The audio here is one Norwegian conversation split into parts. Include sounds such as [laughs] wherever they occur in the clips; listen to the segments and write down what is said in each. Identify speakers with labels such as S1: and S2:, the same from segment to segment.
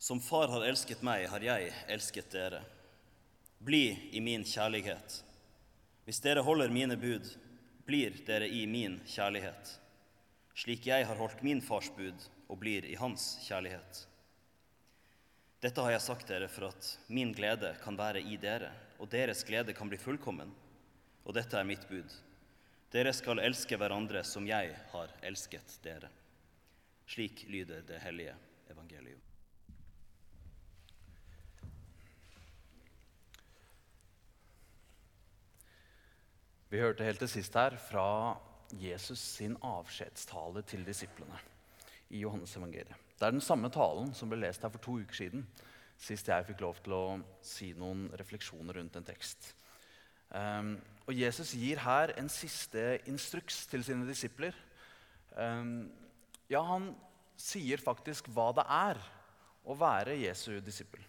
S1: Som Far har elsket meg, har jeg elsket dere. Bli i min kjærlighet. Hvis dere holder mine bud, blir dere i min kjærlighet, slik jeg har holdt min fars bud og blir i hans kjærlighet. Dette har jeg sagt dere for at min glede kan være i dere, og deres glede kan bli fullkommen. Og dette er mitt bud. Dere skal elske hverandre som jeg har elsket dere. Slik lyder det hellige evangelium.
S2: Vi hørte helt til sist her fra Jesus sin avskjedstale til disiplene i Johannes evangeliet. Det er den samme talen som ble lest her for to uker siden, sist jeg fikk lov til å si noen refleksjoner rundt en tekst. Um, og Jesus gir her en siste instruks til sine disipler. Um, ja, han sier faktisk hva det er å være Jesu disippel.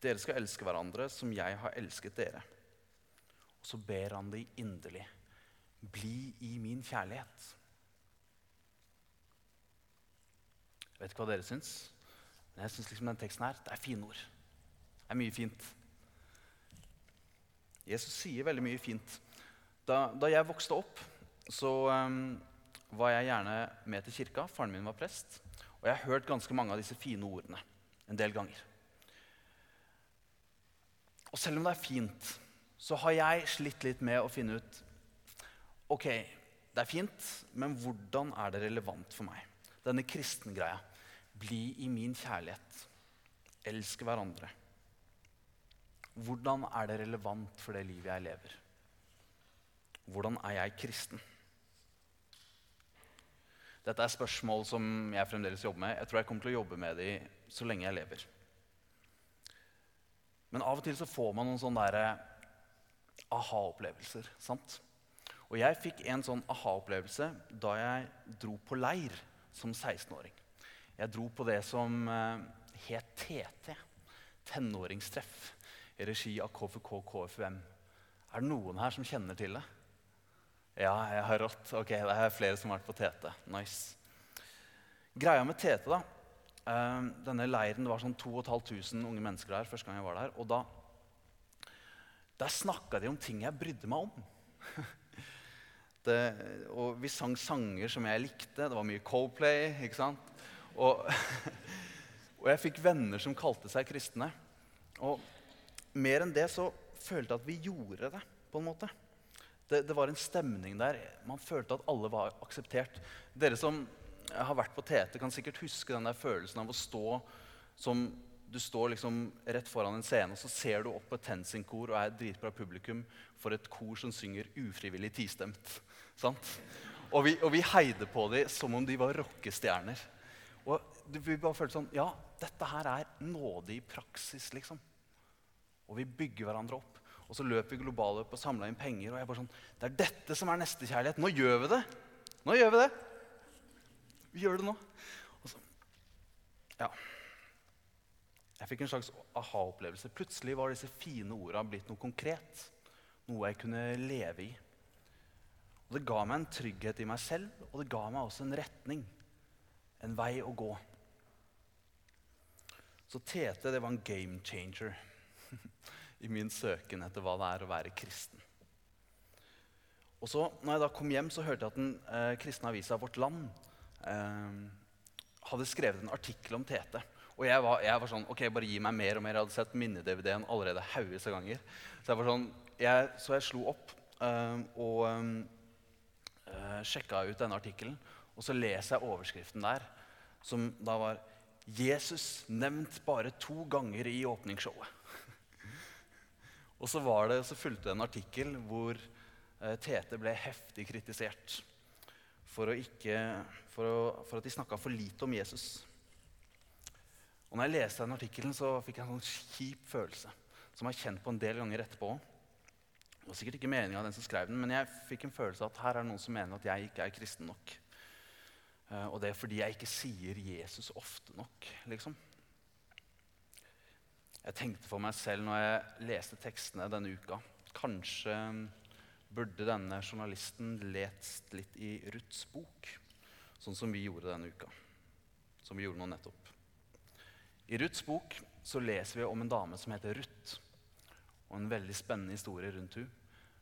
S2: Dere skal elske hverandre som jeg har elsket dere så ber han de inderlig bli i min kjærlighet. Jeg vet ikke hva dere syns, men jeg syns liksom den teksten her, det er fine ord. Det er mye fint. Jesus sier veldig mye fint. Da, da jeg vokste opp, så um, var jeg gjerne med til kirka. Faren min var prest. Og jeg har hørt ganske mange av disse fine ordene en del ganger. Og selv om det er fint, så har jeg slitt litt med å finne ut Ok, det er fint, men hvordan er det relevant for meg? Denne kristengreia. Bli i min kjærlighet. Elsk hverandre. Hvordan er det relevant for det livet jeg lever? Hvordan er jeg kristen? Dette er spørsmål som jeg fremdeles jobber med. Jeg tror jeg kommer til å jobbe med dem så lenge jeg lever. Men av og til så får man noen sånne der aha-opplevelser. sant? Og jeg fikk en sånn aha-opplevelse da jeg dro på leir som 16-åring. Jeg dro på det som eh, het TT, tenåringstreff, i regi av KFK KFUM. Er det noen her som kjenner til det? Ja, jeg har rått. Ok, det er flere som har vært på TT. Nice. Greia med TT, da eh, Denne leiren, det var sånn 2500 unge mennesker der første gang jeg var der. Og da der snakka de om ting jeg brydde meg om. [laughs] Det, og vi sang sanger som jeg likte. Det var mye Coldplay. ikke sant? Og, [laughs] og jeg fikk venner som kalte seg kristne. Og mer enn det så følte jeg at vi gjorde det. på en måte. Det, det, var en stemning der. Man følte at alle var akseptert. Dere som har vært på TT, kan sikkert huske den der følelsen av å stå som du står liksom rett foran en scene, og så ser du opp på et TenSing-kor og er et dritbra publikum for et kor som synger ufrivillig tistemt. Sant? Og vi, og vi heide på dem som om de var rockestjerner. Og vi bare følte sånn Ja, dette her er nåde i praksis, liksom. Og vi bygger hverandre opp. Og så løper vi globalløp og samla inn penger. Og jeg bare sånn Det er dette som er nestekjærlighet. Nå gjør vi det! Nå gjør vi det! Vi gjør det nå. Og så, ja. Jeg fikk en slags aha-opplevelse. Plutselig var disse fine orda blitt noe konkret. Noe jeg kunne leve i. Og Det ga meg en trygghet i meg selv, og det ga meg også en retning. En vei å gå. Så Tete det var en game changer [laughs] i min søken etter hva det er å være kristen. Og så, når jeg da kom hjem, så hørte jeg at den eh, kristne avisa Vårt Land eh, hadde skrevet en artikkel om TT. Og jeg var, jeg var, sånn Ok, bare gi meg mer og mer. Jeg hadde sett minne-DVD-en allerede haugevis av ganger. Så jeg var sånn, jeg, så jeg slo opp øh, og um, uh, sjekka ut denne artikkelen. Og så leser jeg overskriften der, som da var 'Jesus nevnt bare to ganger i åpningsshowet'. [laughs] og så, var det, så fulgte det en artikkel hvor uh, Tete ble heftig kritisert for, ikke, for, å, for at de snakka for lite om Jesus. Og når jeg leste den artikkelen, så fikk jeg en sånn kjip følelse. Som jeg har kjent på en del ganger etterpå. Det var sikkert ikke meninga av den som skrev den, men jeg fikk en følelse av at her er det noen som mener at jeg ikke er kristen nok. Uh, og det er fordi jeg ikke sier Jesus ofte nok, liksom. Jeg tenkte for meg selv når jeg leste tekstene denne uka Kanskje burde denne journalisten lest litt i Ruths bok, sånn som vi gjorde denne uka. Som vi gjorde nå nettopp. I Ruths bok så leser vi om en dame som heter Ruth. Og en veldig spennende historie rundt henne.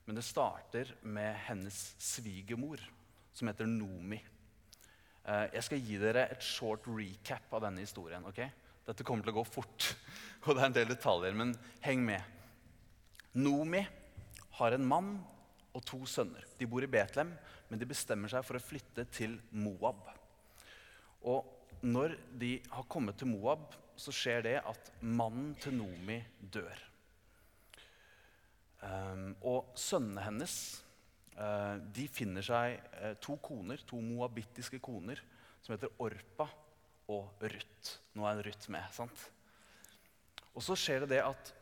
S2: Men det starter med hennes svigermor, som heter Nomi. Eh, jeg skal gi dere et short recap av denne historien. ok? Dette kommer til å gå fort, [laughs] og det er en del detaljer, men heng med. Nomi har en mann og to sønner. De bor i Betlehem, men de bestemmer seg for å flytte til Moab. Og når de har kommet til Moab, så skjer det at mannen til Nomi dør. Um, og sønnene hennes uh, de finner seg uh, to koner, to moabittiske koner som heter Orpa og Ruth. Nå er Ruth med. sant? Og så skjer det det at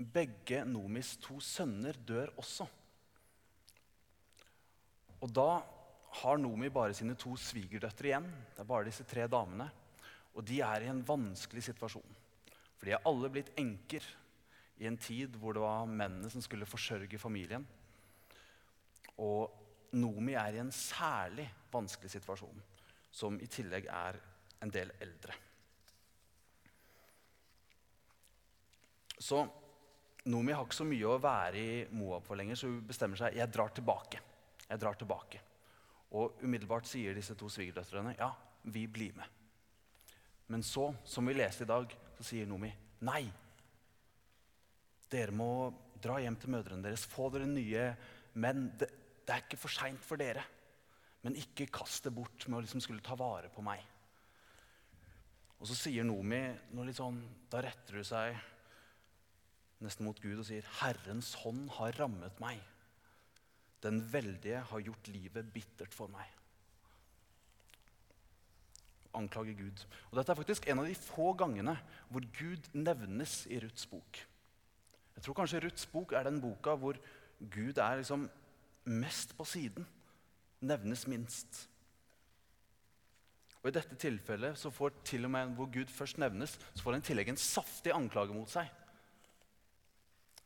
S2: begge Nomis to sønner dør også. Og da har Nomi bare sine to svigerdøtre igjen. Det er bare disse tre damene. Og de er i en vanskelig situasjon. For de er alle blitt enker i en tid hvor det var mennene som skulle forsørge familien. Og Nomi er i en særlig vanskelig situasjon, som i tillegg er en del eldre. Så Nomi har ikke så mye å være i Moab for lenger, så hun bestemmer seg jeg drar tilbake. Jeg drar tilbake. Og umiddelbart sier disse to svigerdøtrene ja, vi blir med. Men så, som vi leste i dag, så sier Nomi nei. Dere må dra hjem til mødrene deres, få dere nye menn. Det, det er ikke for seint for dere. Men ikke kast det bort med å liksom skulle ta vare på meg. Og så sier Nomi noe litt sånn, Da retter hun seg nesten mot Gud og sier, 'Herrens hånd har rammet meg.' 'Den veldige har gjort livet bittert for meg.' Anklager Gud. Og Dette er faktisk en av de få gangene hvor Gud nevnes i Ruths bok. Jeg tror kanskje Ruths bok er den boka hvor Gud er liksom mest på siden. Nevnes minst. Og I dette tilfellet så får til og med hvor Gud først nevnes, så får han i tillegg en saftig anklage mot seg.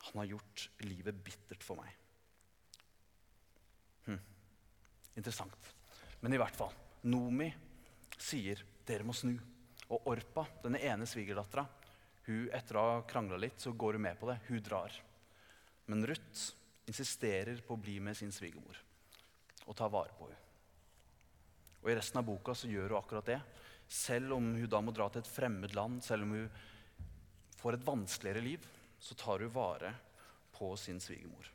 S2: Han har gjort livet bittert for meg. Hm. Interessant. Men i hvert fall. Nomi sier dere må snu. Og Orpa, denne ene svigerdattera, hun, etter å ha krangla litt, så går hun med på det. Hun drar. Men Ruth insisterer på å bli med sin svigermor og ta vare på henne. Og I resten av boka så gjør hun akkurat det. Selv om hun da må dra til et fremmed land, selv om hun får et vanskeligere liv, så tar hun vare på sin svigermor.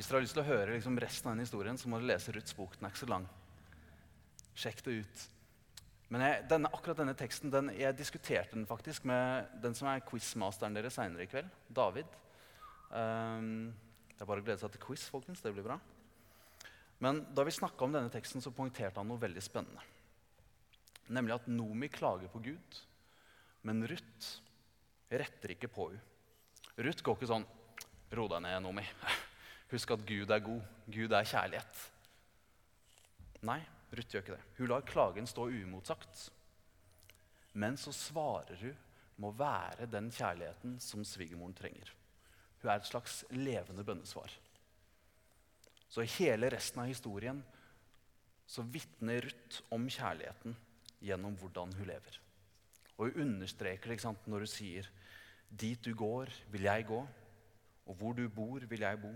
S2: Hvis dere har lyst til å høre liksom resten av den historien, så må dere lese Ruths bok. Den er ikke så lang. Sjekk det ut. Men jeg, denne, akkurat denne teksten den, jeg diskuterte den faktisk med den som er quizmasteren deres seinere i kveld. David. Um, det er bare å glede seg til quiz, folkens. Det blir bra. Men da vi snakka om denne teksten, så poengterte han noe veldig spennende. Nemlig at Nomi klager på Gud, men Ruth retter ikke på henne. Ruth går ikke sånn Ro deg ned, Nomi. [laughs] Husk at Gud er god. Gud er kjærlighet. Nei, Ruth gjør ikke det. Hun lar klagen stå uimotsagt. Men så svarer hun med å være den kjærligheten som svigermoren trenger. Hun er et slags levende bønnesvar. Så i hele resten av historien så vitner Ruth om kjærligheten gjennom hvordan hun lever. Og hun understreker det når hun sier Dit du går, vil jeg gå, og hvor du bor, vil jeg bo.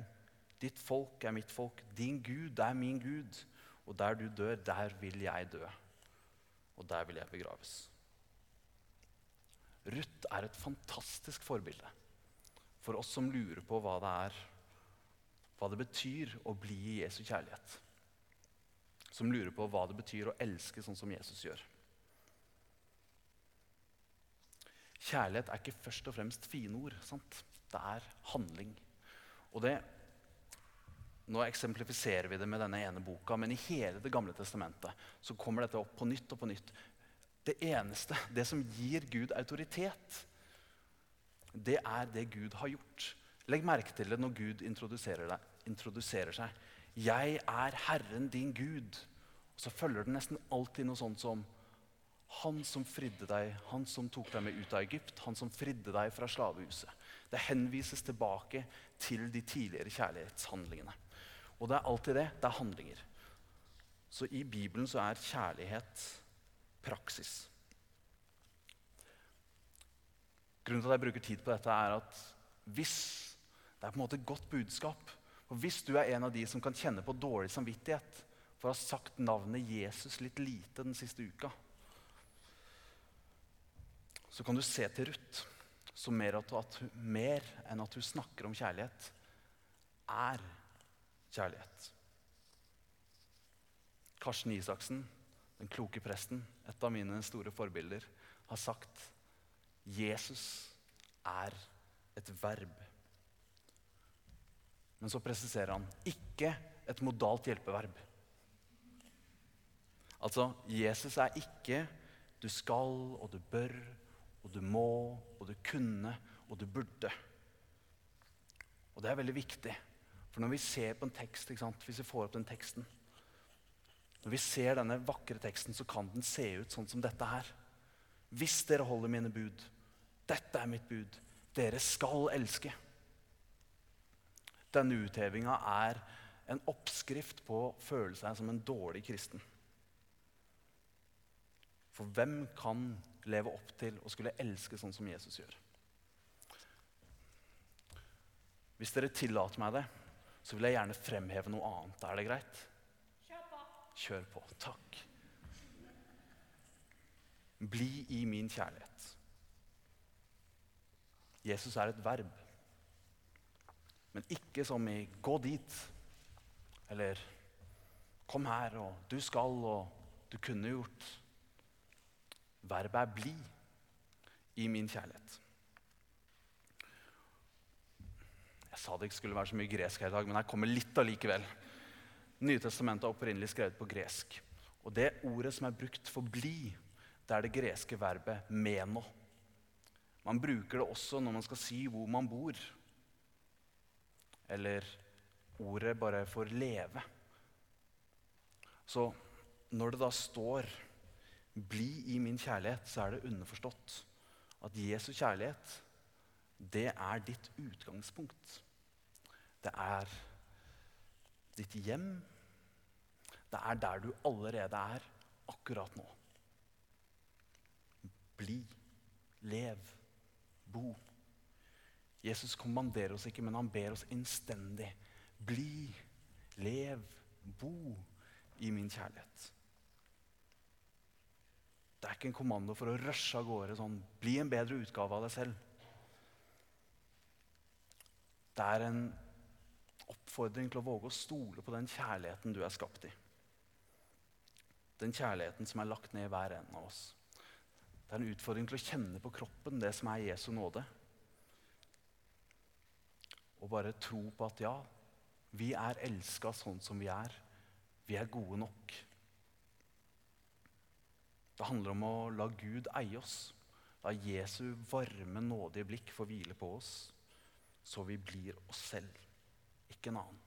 S2: Ditt folk er mitt folk, din Gud er min Gud. Og der du dør, der vil jeg dø. Og der vil jeg begraves. Ruth er et fantastisk forbilde for oss som lurer på hva det er, hva det betyr å bli i Jesu kjærlighet. Som lurer på hva det betyr å elske sånn som Jesus gjør. Kjærlighet er ikke først og fremst fine ord. Sant? Det er handling. Og det nå eksemplifiserer vi det med denne ene boka, men i hele Det gamle testamentet så kommer dette opp på nytt og på nytt. Det eneste, det som gir Gud autoritet, det er det Gud har gjort. Legg merke til det når Gud introduserer, deg, introduserer seg. 'Jeg er Herren din Gud.' Og så følger det nesten alltid noe sånt som 'Han som fridde deg, han som tok deg med ut av Egypt', 'Han som fridde deg fra slavehuset'. Det henvises tilbake til de tidligere kjærlighetshandlingene. Og det er alltid det. Det er handlinger. Så i Bibelen så er kjærlighet praksis. Grunnen til at jeg bruker tid på dette, er at hvis Det er på en måte et godt budskap. Og Hvis du er en av de som kan kjenne på dårlig samvittighet for å ha sagt navnet Jesus litt lite den siste uka, så kan du se til Ruth som mer, at, mer enn at hun snakker om kjærlighet, er kjærlighet. Karsten Isaksen, den kloke presten, et av mine store forbilder, har sagt Jesus er et verb. Men så presiserer han ikke et modalt hjelpeverb. Altså, Jesus er ikke 'du skal' og 'du bør' og 'du må' og 'du kunne' og 'du burde'. Og det er veldig viktig. For når vi ser på en tekst, hvis vi får opp den teksten Når vi ser denne vakre teksten, så kan den se ut sånn som dette her. Hvis dere holder mine bud, dette er mitt bud. Dere skal elske. Denne uthevinga er en oppskrift på å føle seg som en dårlig kristen. For hvem kan leve opp til å skulle elske sånn som Jesus gjør? Hvis dere tillater meg det, så vil jeg gjerne fremheve noe annet. Er det greit?
S3: Kjør på.
S2: Kjør på. Takk. Bli i min kjærlighet. Jesus er et verb. Men ikke som i 'gå dit' eller 'kom her', og 'du skal', og 'du kunne gjort'. Verbet er 'bli i min kjærlighet'. Jeg sa det ikke skulle være så mye gresk her i dag, men her kommer litt allikevel. Nytestamentet er opprinnelig skrevet på gresk. Og det ordet som er brukt for 'bli', det er det greske verbet 'meno'. Man bruker det også når man skal si hvor man bor. Eller ordet bare for leve. Så når det da står 'bli i min kjærlighet', så er det underforstått at Jesu kjærlighet, det er ditt utgangspunkt. Det er ditt hjem. Det er der du allerede er akkurat nå. Bli. Lev bo. Jesus kommanderer oss ikke, men han ber oss innstendig. Bli, lev, bo i min kjærlighet. Det er ikke en kommando for å rushe av gårde sånn Bli en bedre utgave av deg selv. Det er en oppfordring til å våge å stole på den kjærligheten du er skapt i. Den kjærligheten som er lagt ned i hver en av oss. Det er en utfordring til å kjenne på kroppen det som er Jesu nåde. Og bare tro på at ja, vi er elska sånn som vi er. Vi er gode nok. Det handler om å la Gud eie oss. La Jesu varme, nådige blikk få hvile på oss, så vi blir oss selv, ikke en annen.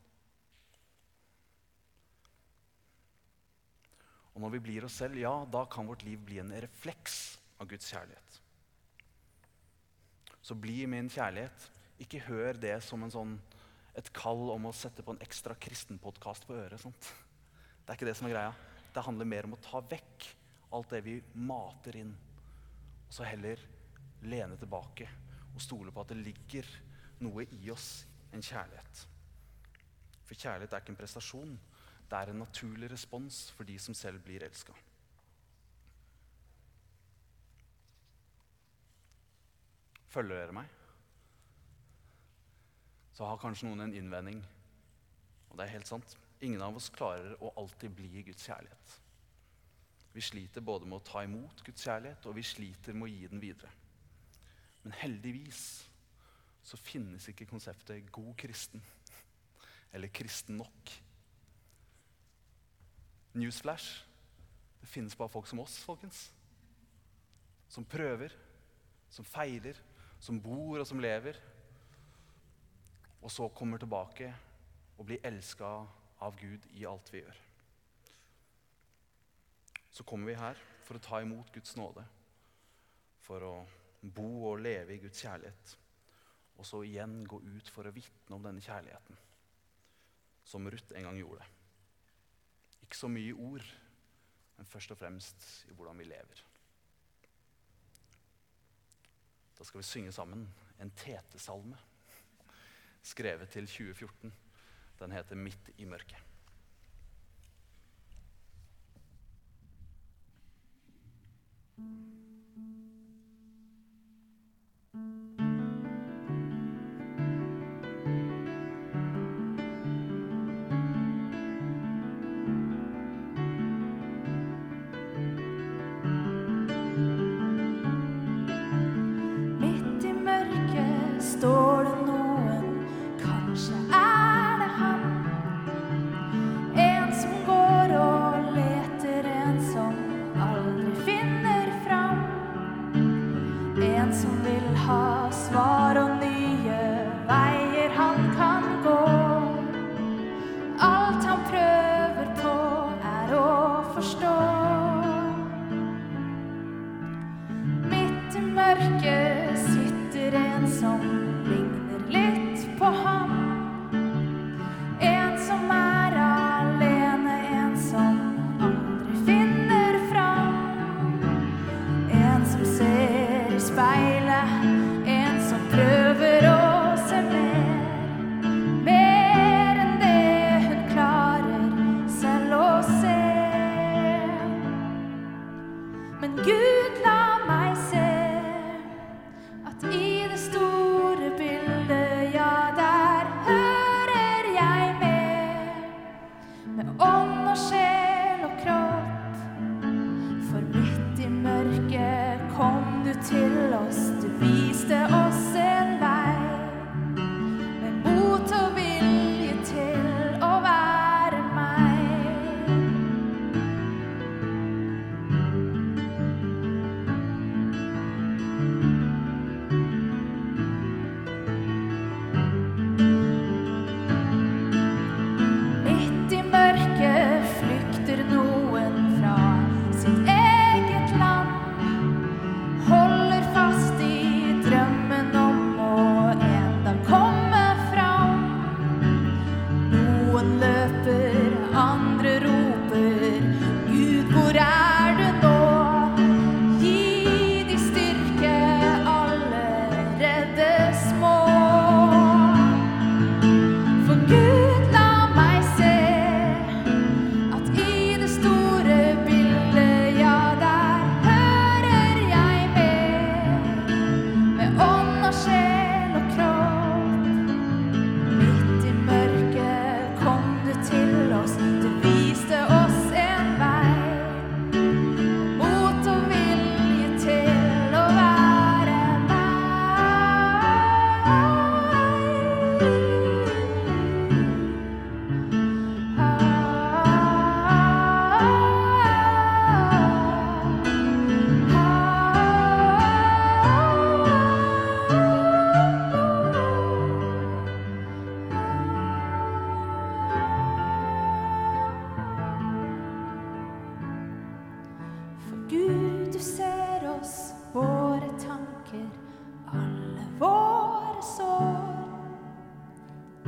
S2: Og når vi blir oss selv, ja, da kan vårt liv bli en refleks av Guds kjærlighet. Så bli min kjærlighet. Ikke hør det som sånn, et kall om å sette på en ekstra kristenpodkast på øret. Sånt. Det er ikke det som er greia. Det handler mer om å ta vekk alt det vi mater inn. Og så heller lene tilbake og stole på at det ligger noe i oss, en kjærlighet. For kjærlighet er ikke en prestasjon. Det er en naturlig respons for de som selv blir elska. Følger dere meg? Så har kanskje noen en innvending. Og det er helt sant. Ingen av oss klarer å alltid bli Guds kjærlighet. Vi sliter både med å ta imot Guds kjærlighet, og vi sliter med å gi den videre. Men heldigvis så finnes ikke konseptet 'god kristen' eller 'kristen nok'. Newsflash det finnes bare folk som oss, folkens. Som prøver, som feiler, som bor og som lever, og så kommer tilbake og blir elska av Gud i alt vi gjør. Så kommer vi her for å ta imot Guds nåde, for å bo og leve i Guds kjærlighet, og så igjen gå ut for å vitne om denne kjærligheten, som Ruth en gang gjorde. Ikke så mye i ord, men først og fremst i hvordan vi lever. Da skal vi synge sammen en tete salme, skrevet til 2014. Den heter 'Midt i mørket'.
S3: thank ånd og sjel og kropp. For midt i mørket kom du til oss, du viste oss.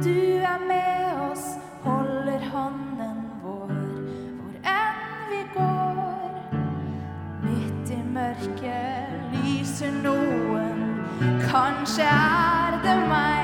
S3: Du er med oss, holder hånden vår hvor enn vi går. Midt i mørket lyser noen, kanskje er det meg.